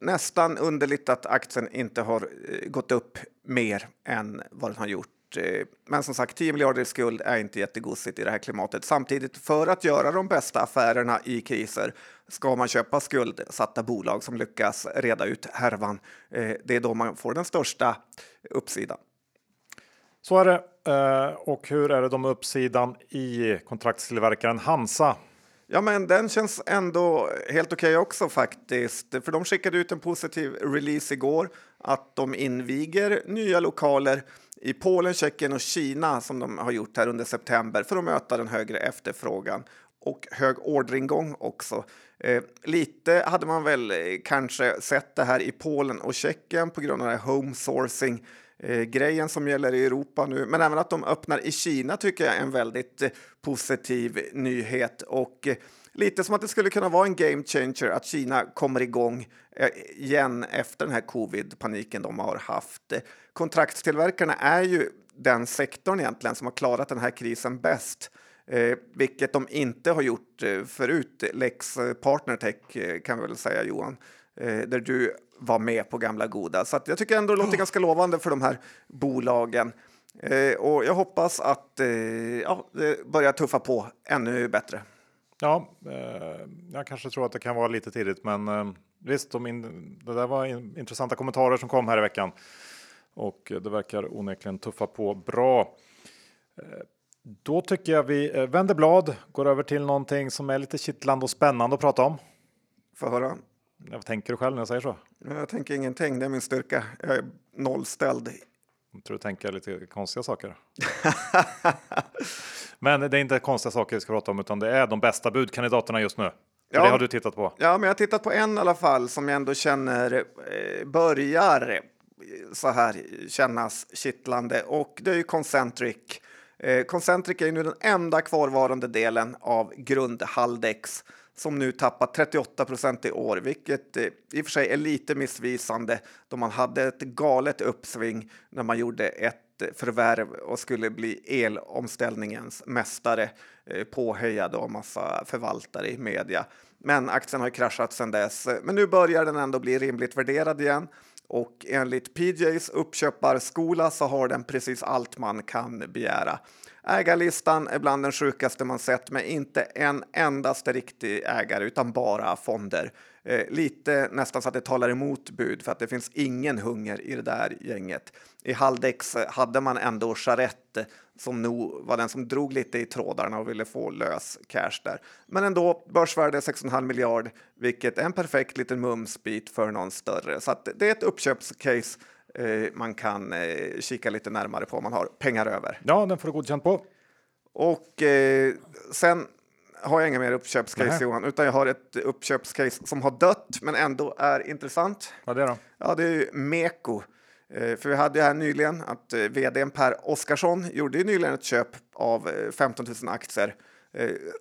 nästan underligt att aktien inte har eh, gått upp mer än vad den har gjort. Eh, men som sagt, 10 miljarder i skuld är inte jättegosigt i det här klimatet. Samtidigt, för att göra de bästa affärerna i kriser ska man köpa skuldsatta bolag som lyckas reda ut härvan. Eh, det är då man får den största uppsidan. Så är det. Eh, och hur är det då med uppsidan i kontraktstillverkaren Hansa? Ja, men den känns ändå helt okej okay också faktiskt. För de skickade ut en positiv release igår att de inviger nya lokaler i Polen, Tjeckien och Kina som de har gjort här under september för att möta den högre efterfrågan och hög orderingång också. Eh, lite hade man väl eh, kanske sett det här i Polen och Tjeckien på grund av den här home sourcing eh, grejen som gäller i Europa nu. Men även att de öppnar i Kina tycker jag är en väldigt eh, positiv nyhet och eh, lite som att det skulle kunna vara en game changer att Kina kommer igång eh, igen efter den här covid-paniken de har haft. Kontraktstillverkarna är ju den sektorn egentligen som har klarat den här krisen bäst. Eh, vilket de inte har gjort eh, förut. Lex Partnertech eh, kan vi väl säga Johan. eh, där du var med på gamla goda. Så jag tycker ändå det låter oh. ganska lovande för de här bolagen. Eh, och jag hoppas att eh, ja, det börjar tuffa på ännu bättre. Ja, eh, jag kanske tror att det kan vara lite tidigt, men eh, visst, de in, det där var in, intressanta kommentarer som kom här i veckan och det verkar onekligen tuffa på bra. Eh, då tycker jag vi eh, vänder blad, går över till någonting som är lite kittlande och spännande att prata om. Få höra. Vad tänker du själv när jag säger så? Jag tänker ingenting, det är min styrka. Jag är nollställd. Jag tror du tänker lite konstiga saker. men det är inte konstiga saker vi ska prata om, utan det är de bästa budkandidaterna just nu. Ja. Det har du tittat på. Ja, men jag har tittat på en i alla fall som jag ändå känner eh, börjar så här kännas kittlande och det är ju Concentric. Eh, Concentric är ju nu den enda kvarvarande delen av grundhaldex som nu tappat 38 procent i år, vilket eh, i och för sig är lite missvisande då man hade ett galet uppsving när man gjorde ett förvärv och skulle bli elomställningens mästare eh, påhejad av massa förvaltare i media. Men aktien har kraschat sedan dess. Men nu börjar den ändå bli rimligt värderad igen och enligt PJs uppköparskola så har den precis allt man kan begära. Ägarlistan är bland den sjukaste man sett med inte en endaste riktig ägare utan bara fonder. Eh, lite nästan så att det talar emot bud för att det finns ingen hunger i det där gänget. I Haldex hade man ändå Charette som nog var den som drog lite i trådarna och ville få lös cash där. Men ändå börsvärde 6,5 miljard, vilket är en perfekt liten mumsbit för någon större. Så det är ett uppköpscase man kan eh, kika lite närmare på om man har pengar över. Ja, den får du godkänt på. Och eh, sen har jag inga mer uppköpscase Nähe. Johan, utan jag har ett uppköpscase som har dött men ändå är intressant. Vad är det då? Ja, det är ju Meko. Eh, för vi hade ju här nyligen att eh, vdn Per Oskarsson gjorde ju nyligen ett köp av 15 eh, 000 aktier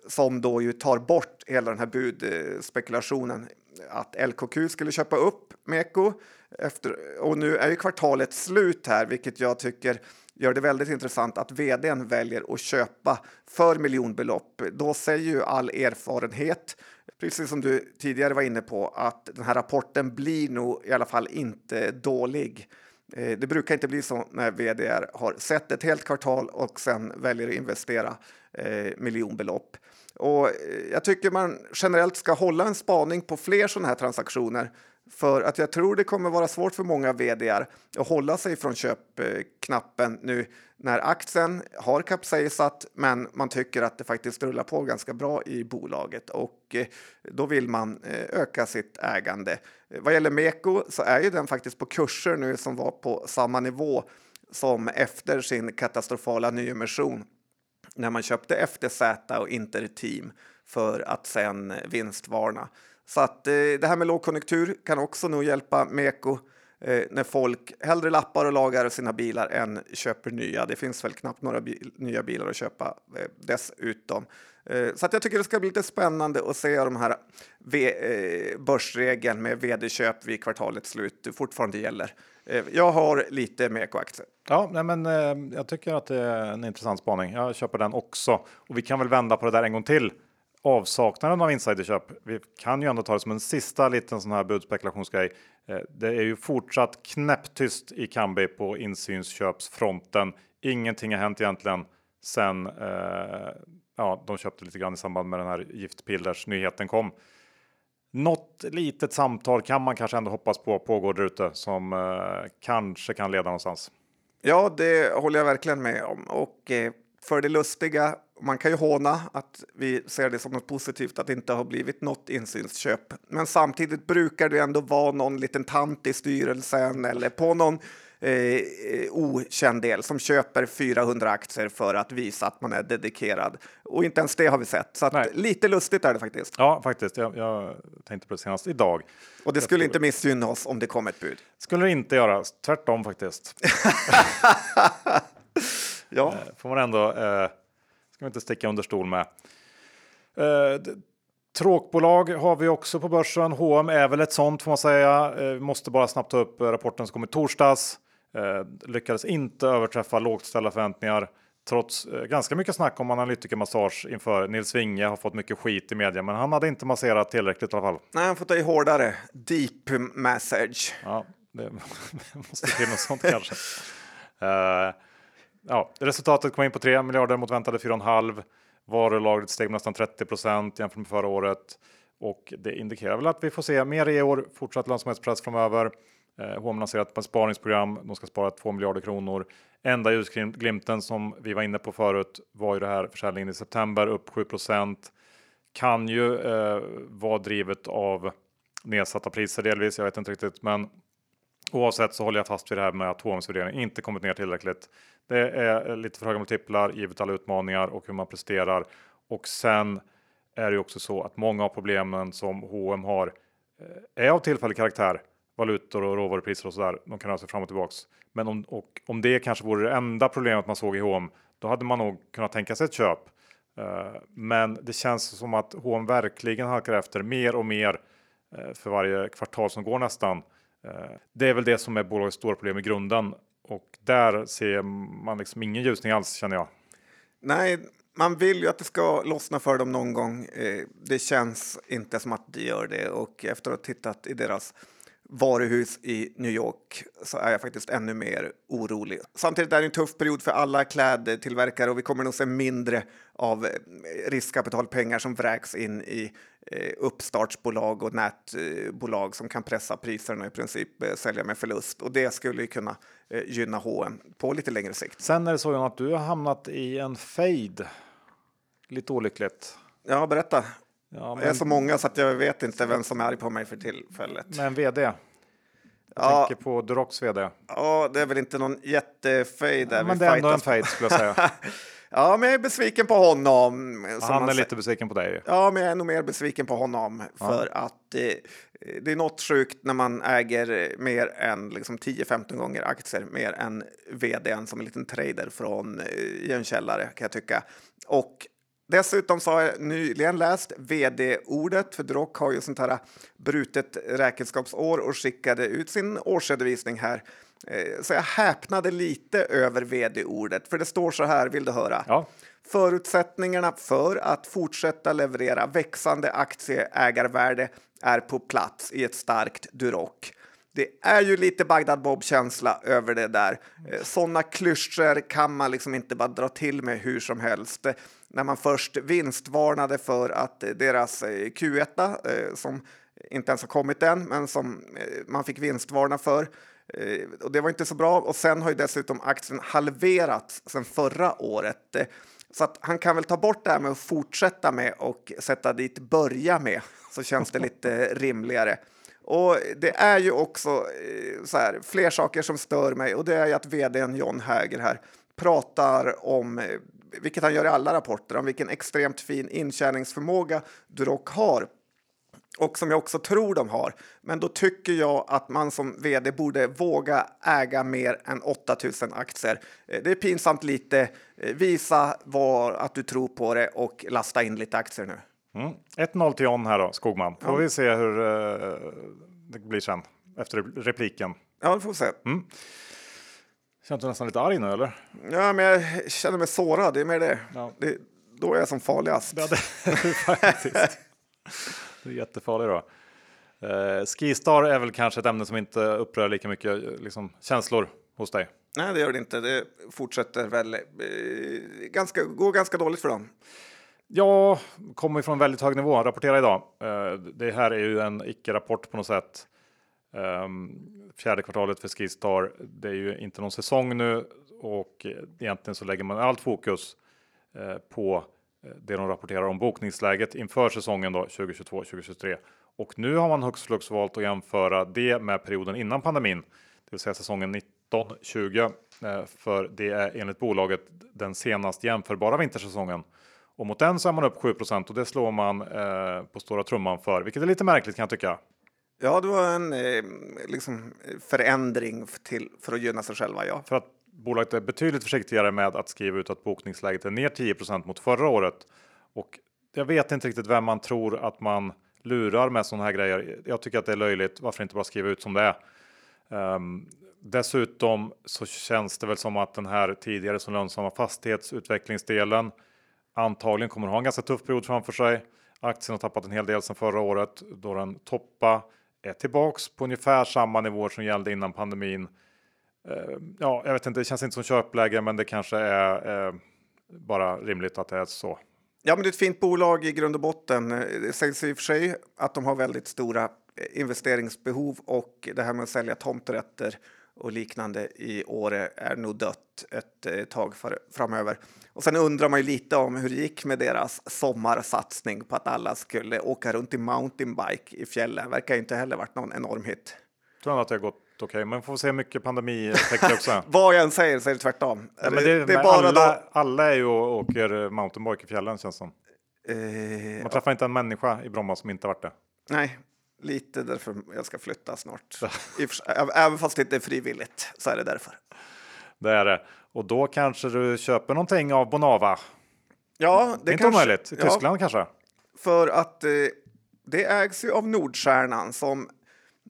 som då ju tar bort hela den här budspekulationen att LKQ skulle köpa upp Meko. Efter, och nu är ju kvartalet slut här, vilket jag tycker gör det väldigt intressant att vdn väljer att köpa för miljonbelopp. Då säger ju all erfarenhet, precis som du tidigare var inne på, att den här rapporten blir nog i alla fall inte dålig. Eh, det brukar inte bli så när vd har sett ett helt kvartal och sen väljer att investera eh, miljonbelopp. Och eh, jag tycker man generellt ska hålla en spaning på fler sådana här transaktioner. För att jag tror det kommer vara svårt för många vd att hålla sig från köpknappen nu när aktien har kapsejsat men man tycker att det faktiskt rullar på ganska bra i bolaget. Och eh, då vill man eh, öka sitt ägande. Vad gäller Meko så är ju den faktiskt på kurser nu som var på samma nivå som efter sin katastrofala nyemission när man köpte FDZ och Interteam för att sen vinstvarna. Så att eh, det här med lågkonjunktur kan också nog hjälpa Meko eh, när folk hellre lappar och lagar sina bilar än köper nya. Det finns väl knappt några bil nya bilar att köpa eh, dessutom. Eh, så att jag tycker det ska bli lite spännande att se de här eh, börsregeln med vd-köp vid kvartalets slut fortfarande gäller. Eh, jag har lite Meko-aktier. Ja, nej men, jag tycker att det är en intressant spaning. Jag köper den också. Och vi kan väl vända på det där en gång till avsaknaden av insiderköp. Vi kan ju ändå ta det som en sista liten sån här budspekulationsgrej. Det är ju fortsatt knäpptyst i Kambi på insynsköpsfronten. Ingenting har hänt egentligen sen eh, ja, de köpte lite grann i samband med den här giftpillers nyheten kom. Något litet samtal kan man kanske ändå hoppas på pågår där ute som eh, kanske kan leda någonstans. Ja, det håller jag verkligen med om och eh, för det lustiga man kan ju håna att vi ser det som något positivt att det inte har blivit något insynsköp. Men samtidigt brukar det ändå vara någon liten tant i styrelsen eller på någon eh, okänd del som köper 400 aktier för att visa att man är dedikerad. Och inte ens det har vi sett. Så lite lustigt är det faktiskt. Ja, faktiskt. Jag, jag tänkte på det senast idag. Och det skulle inte missgynna oss om det kom ett bud. Skulle det inte göra. Tvärtom faktiskt. ja. Eh, får man ändå eh, ska vi inte sticka under stol med. Eh, tråkbolag har vi också på börsen. H&M är väl ett sånt får man säga. Eh, måste bara snabbt ta upp rapporten som kom i torsdags. Eh, lyckades inte överträffa lågt ställda förväntningar. trots eh, ganska mycket snack om analytikermassage inför Nils Winge har fått mycket skit i media, men han hade inte masserat tillräckligt i alla fall. Nej, han får ta i hårdare. Deep massage. Ja, det måste till något sånt kanske. Uh, ja, resultatet kom in på 3 miljarder mot väntade 4,5. Varulagret steg nästan 30 procent jämfört med förra året och det indikerar väl att vi får se mer i år. Fortsatt lönsamhetspress framöver. Eh, H&M lanserat ett sparingsprogram. De ska spara 2 miljarder kronor. Enda ljusglimten som vi var inne på förut var ju det här försäljningen i september upp 7% Kan ju eh, vara drivet av nedsatta priser delvis. Jag vet inte riktigt, men oavsett så håller jag fast vid det här med att H&M's värdering inte kommit ner tillräckligt. Det är eh, lite för höga multiplar givet alla utmaningar och hur man presterar. Och sen är det också så att många av problemen som H&M har eh, är av tillfällig karaktär valutor och råvarupriser och sådär. De kan röra sig fram och tillbaks. Men om, och, om det kanske vore det enda problemet man såg i H&M, då hade man nog kunnat tänka sig ett köp. Uh, men det känns som att H&M verkligen halkar efter mer och mer uh, för varje kvartal som går nästan. Uh, det är väl det som är bolagets stora problem i grunden och där ser man liksom ingen ljusning alls känner jag. Nej, man vill ju att det ska lossna för dem någon gång. Det känns inte som att det gör det och efter att ha tittat i deras varuhus i New York så är jag faktiskt ännu mer orolig. Samtidigt är det en tuff period för alla klädtillverkare och vi kommer nog se mindre av eh, riskkapitalpengar som vräks in i eh, uppstartsbolag och nätbolag som kan pressa priserna och i princip eh, sälja med förlust. Och det skulle ju kunna gynna H&M på lite längre sikt. Sen är det så att du har hamnat i en fade. Lite olyckligt. Ja, berätta. Ja, men... Jag är så många så att jag vet inte vem som är arg på mig för tillfället. Men vd? Jag ja. tänker på Durox vd. Ja, det är väl inte någon jättefejd. Ja, men det är ändå en fejd skulle jag säga. ja, men jag är besviken på honom. han är lite besviken på dig. Ja, men jag är nog mer besviken på honom ja. för att eh, det är något sjukt när man äger mer än liksom 10-15 gånger aktier mer än vdn som en liten trader från eh, i en källare kan jag tycka. Och Dessutom så har jag nyligen läst vd-ordet, för Drock har ju sånt här brutet räkenskapsår och skickade ut sin årsredovisning här. Eh, så jag häpnade lite över vd-ordet, för det står så här, vill du höra? Ja. Förutsättningarna för att fortsätta leverera växande aktieägarvärde är på plats i ett starkt Duroc. Det är ju lite Bagdad Bob-känsla över det där. Eh, Sådana klyschor kan man liksom inte bara dra till med hur som helst. När man först vinstvarnade för att deras eh, Q1, eh, som inte ens har kommit än, men som man fick vinstvarna för, och det var inte så bra. Och sen har ju dessutom aktien halverats sedan förra året. Så att han kan väl ta bort det här med att fortsätta med och sätta dit börja med, så känns det lite rimligare. Och det är ju också eh, så här, fler saker som stör mig och det är ju att vdn John Häger här pratar om, eh, vilket han gör i alla rapporter, om vilken extremt fin intjäningsförmåga Duroc har och som jag också tror de har. Men då tycker jag att man som vd borde våga äga mer än 8000 aktier. Eh, det är pinsamt lite. Visa var, att du tror på det och lasta in lite aktier nu. Mm. 1-0 till John här då, Skogman. Får ja. vi se hur uh, det blir sen efter repliken. Ja, det får vi se. Mm. Känns du nästan lite arg nu eller? Ja, men jag känner mig sårad. Det är mer det. Ja. det då är jag som farligast. Ja, det faktiskt. du är jättefarlig då. Uh, Skistar är väl kanske ett ämne som inte upprör lika mycket liksom, känslor hos dig? Nej, det gör det inte. Det fortsätter väl eh, ganska, går ganska dåligt för dem. Ja, kommer från väldigt hög nivå. Rapportera idag. Eh, det här är ju en icke-rapport på något sätt. Ehm, fjärde kvartalet för Skistar. Det är ju inte någon säsong nu och egentligen så lägger man allt fokus eh, på eh, det de rapporterar om bokningsläget inför säsongen 2022-2023. Och nu har man högst flux valt att jämföra det med perioden innan pandemin, det vill säga säsongen 19-20. För det är enligt bolaget den senast jämförbara vintersäsongen. Och mot den så är man upp 7 och det slår man eh, på stora trumman för, vilket är lite märkligt kan jag tycka. Ja, det var en eh, liksom, förändring till, för att gynna sig själva. Ja. För att bolaget är betydligt försiktigare med att skriva ut att bokningsläget är ner 10% mot förra året. Och jag vet inte riktigt vem man tror att man lurar med sådana här grejer. Jag tycker att det är löjligt. Varför inte bara skriva ut som det är? Um, dessutom så känns det väl som att den här tidigare så lönsamma fastighetsutvecklingsdelen antagligen kommer ha en ganska tuff period framför sig. Aktien har tappat en hel del sedan förra året då den toppa är tillbaks på ungefär samma nivåer som gällde innan pandemin. Eh, ja, jag vet inte, det känns inte som köpläge, men det kanske är eh, bara rimligt att det är så. Ja, men det är ett fint bolag i grund och botten. Det sägs i och för sig att de har väldigt stora investeringsbehov och det här med att sälja tomträtter och liknande i Åre är nog dött ett eh, tag för, framöver. Och sen undrar man ju lite om hur det gick med deras sommarsatsning på att alla skulle åka runt i mountainbike i fjällen. Verkar inte heller varit någon enorm hit. Tror att det har gått okej, okay, men får se mycket pandemieffekter också. Vad jag än säger så är det tvärtom. Ja, men det, det är bara alla, då... alla är ju och åker mountainbike i fjällen känns som. Eh, Man träffar ja. inte en människa i Bromma som inte varit det. Nej, lite därför jag ska flytta snart. Även fast det inte är frivilligt så är det därför. Det är det. Och då kanske du köper någonting av Bonava? Ja, det är inte kanske, omöjligt. I Tyskland ja, kanske? För att eh, det ägs ju av Nordstjärnan som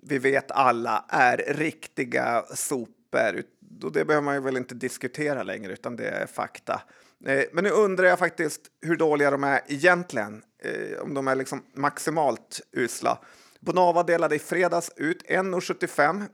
vi vet alla är riktiga sopor. Och det behöver man ju väl inte diskutera längre, utan det är fakta. Eh, men nu undrar jag faktiskt hur dåliga de är egentligen. Eh, om de är liksom maximalt usla. Bonava delade i fredags ut 1,75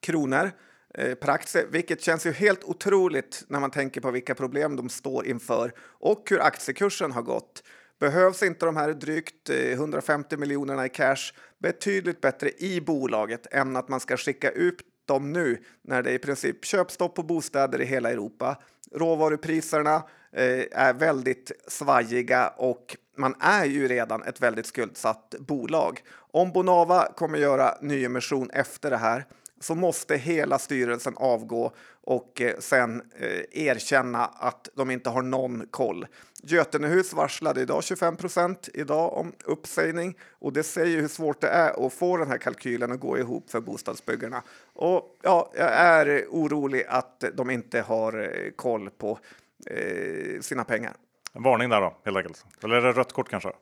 kronor eh, per aktie, vilket känns ju helt otroligt när man tänker på vilka problem de står inför och hur aktiekursen har gått. Behövs inte de här drygt eh, 150 miljonerna i cash betydligt bättre i bolaget än att man ska skicka ut dem nu när det är i princip köpstopp på bostäder i hela Europa. Råvarupriserna eh, är väldigt svajiga och man är ju redan ett väldigt skuldsatt bolag. Om Bonava kommer göra nyemission efter det här så måste hela styrelsen avgå och eh, sen eh, erkänna att de inte har någon koll. Götenehus varslade idag 25 procent idag om uppsägning och det säger hur svårt det är att få den här kalkylen att gå ihop för bostadsbyggarna. Och ja, jag är orolig att de inte har eh, koll på eh, sina pengar. En varning där då, helt enkelt. Eller är det rött kort kanske?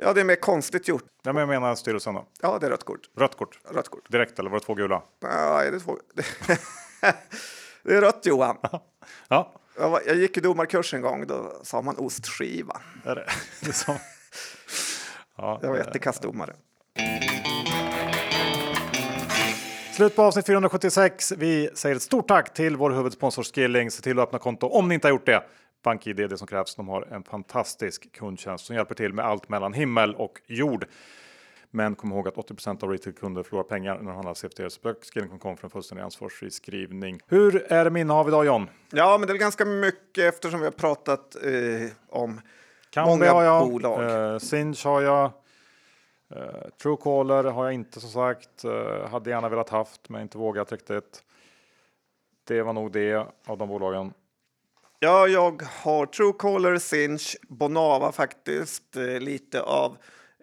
Ja, det är mer konstigt gjort. Ja, men jag menar styrelsen då? Ja, det är rött kort. Rött kort? Rött kort. Direkt eller var det två gula? Nej, det är två. det är rött Johan. ja. Jag gick i domarkurs en gång, då sa man ostskiva. Är det? det som... ja, jag var jättekastdomare. Slut på avsnitt 476. Vi säger ett stort tack till vår huvudsponsor Skilling. Se till att öppna konto om ni inte har gjort det. BankID är det som krävs. De har en fantastisk kundtjänst som hjälper till med allt mellan himmel och jord. Men kom ihåg att 80% av retailkunder förlorar pengar när de handlar CFD. Så för en fullständig ansvarsfri skrivning. Hur är det med innehav idag John? Ja, men det är ganska mycket eftersom vi har pratat eh, om Kambi många har jag, bolag. Eh, Sinch har jag. Eh, Truecaller har jag inte som sagt. Eh, hade gärna velat haft men inte vågat riktigt. Det var nog det av de bolagen. Ja, jag har Truecaller, Sinch, Bonava faktiskt. Eh, lite av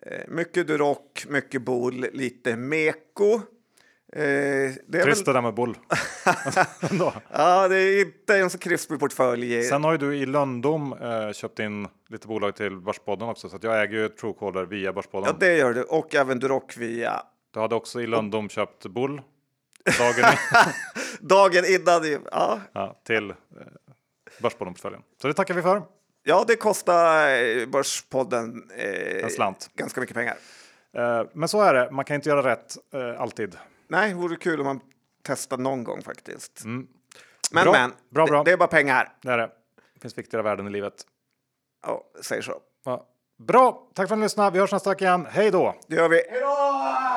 eh, mycket Duroc, mycket Bull, lite Meko. Eh, det Trist väl... det där med Bull. ja, det är inte en så krispig portfölj. Sen har ju du i Löndom eh, köpt in lite bolag till Börspodden också, så jag äger ju Truecaller via Börspodden. Ja, det gör du och även Duroc via. Du hade också i Löndom och... köpt Bull. Dagen, dagen innan. Ja. ja till eh, Börspodden-portföljen. Så det tackar vi för. Ja, det kostar eh, Börspodden eh, en slant. ganska mycket pengar. Eh, men så är det, man kan inte göra rätt eh, alltid. Nej, det vore kul om man testar någon gång faktiskt. Mm. Men, bra. men, bra, bra. Det, det, är bara pengar. Det är det. Det finns viktigare värden i livet. Ja, säger så. Ja. Bra, tack för att ni lyssnade. Vi hörs nästa vecka igen. Hej då! Det gör vi. Hej då!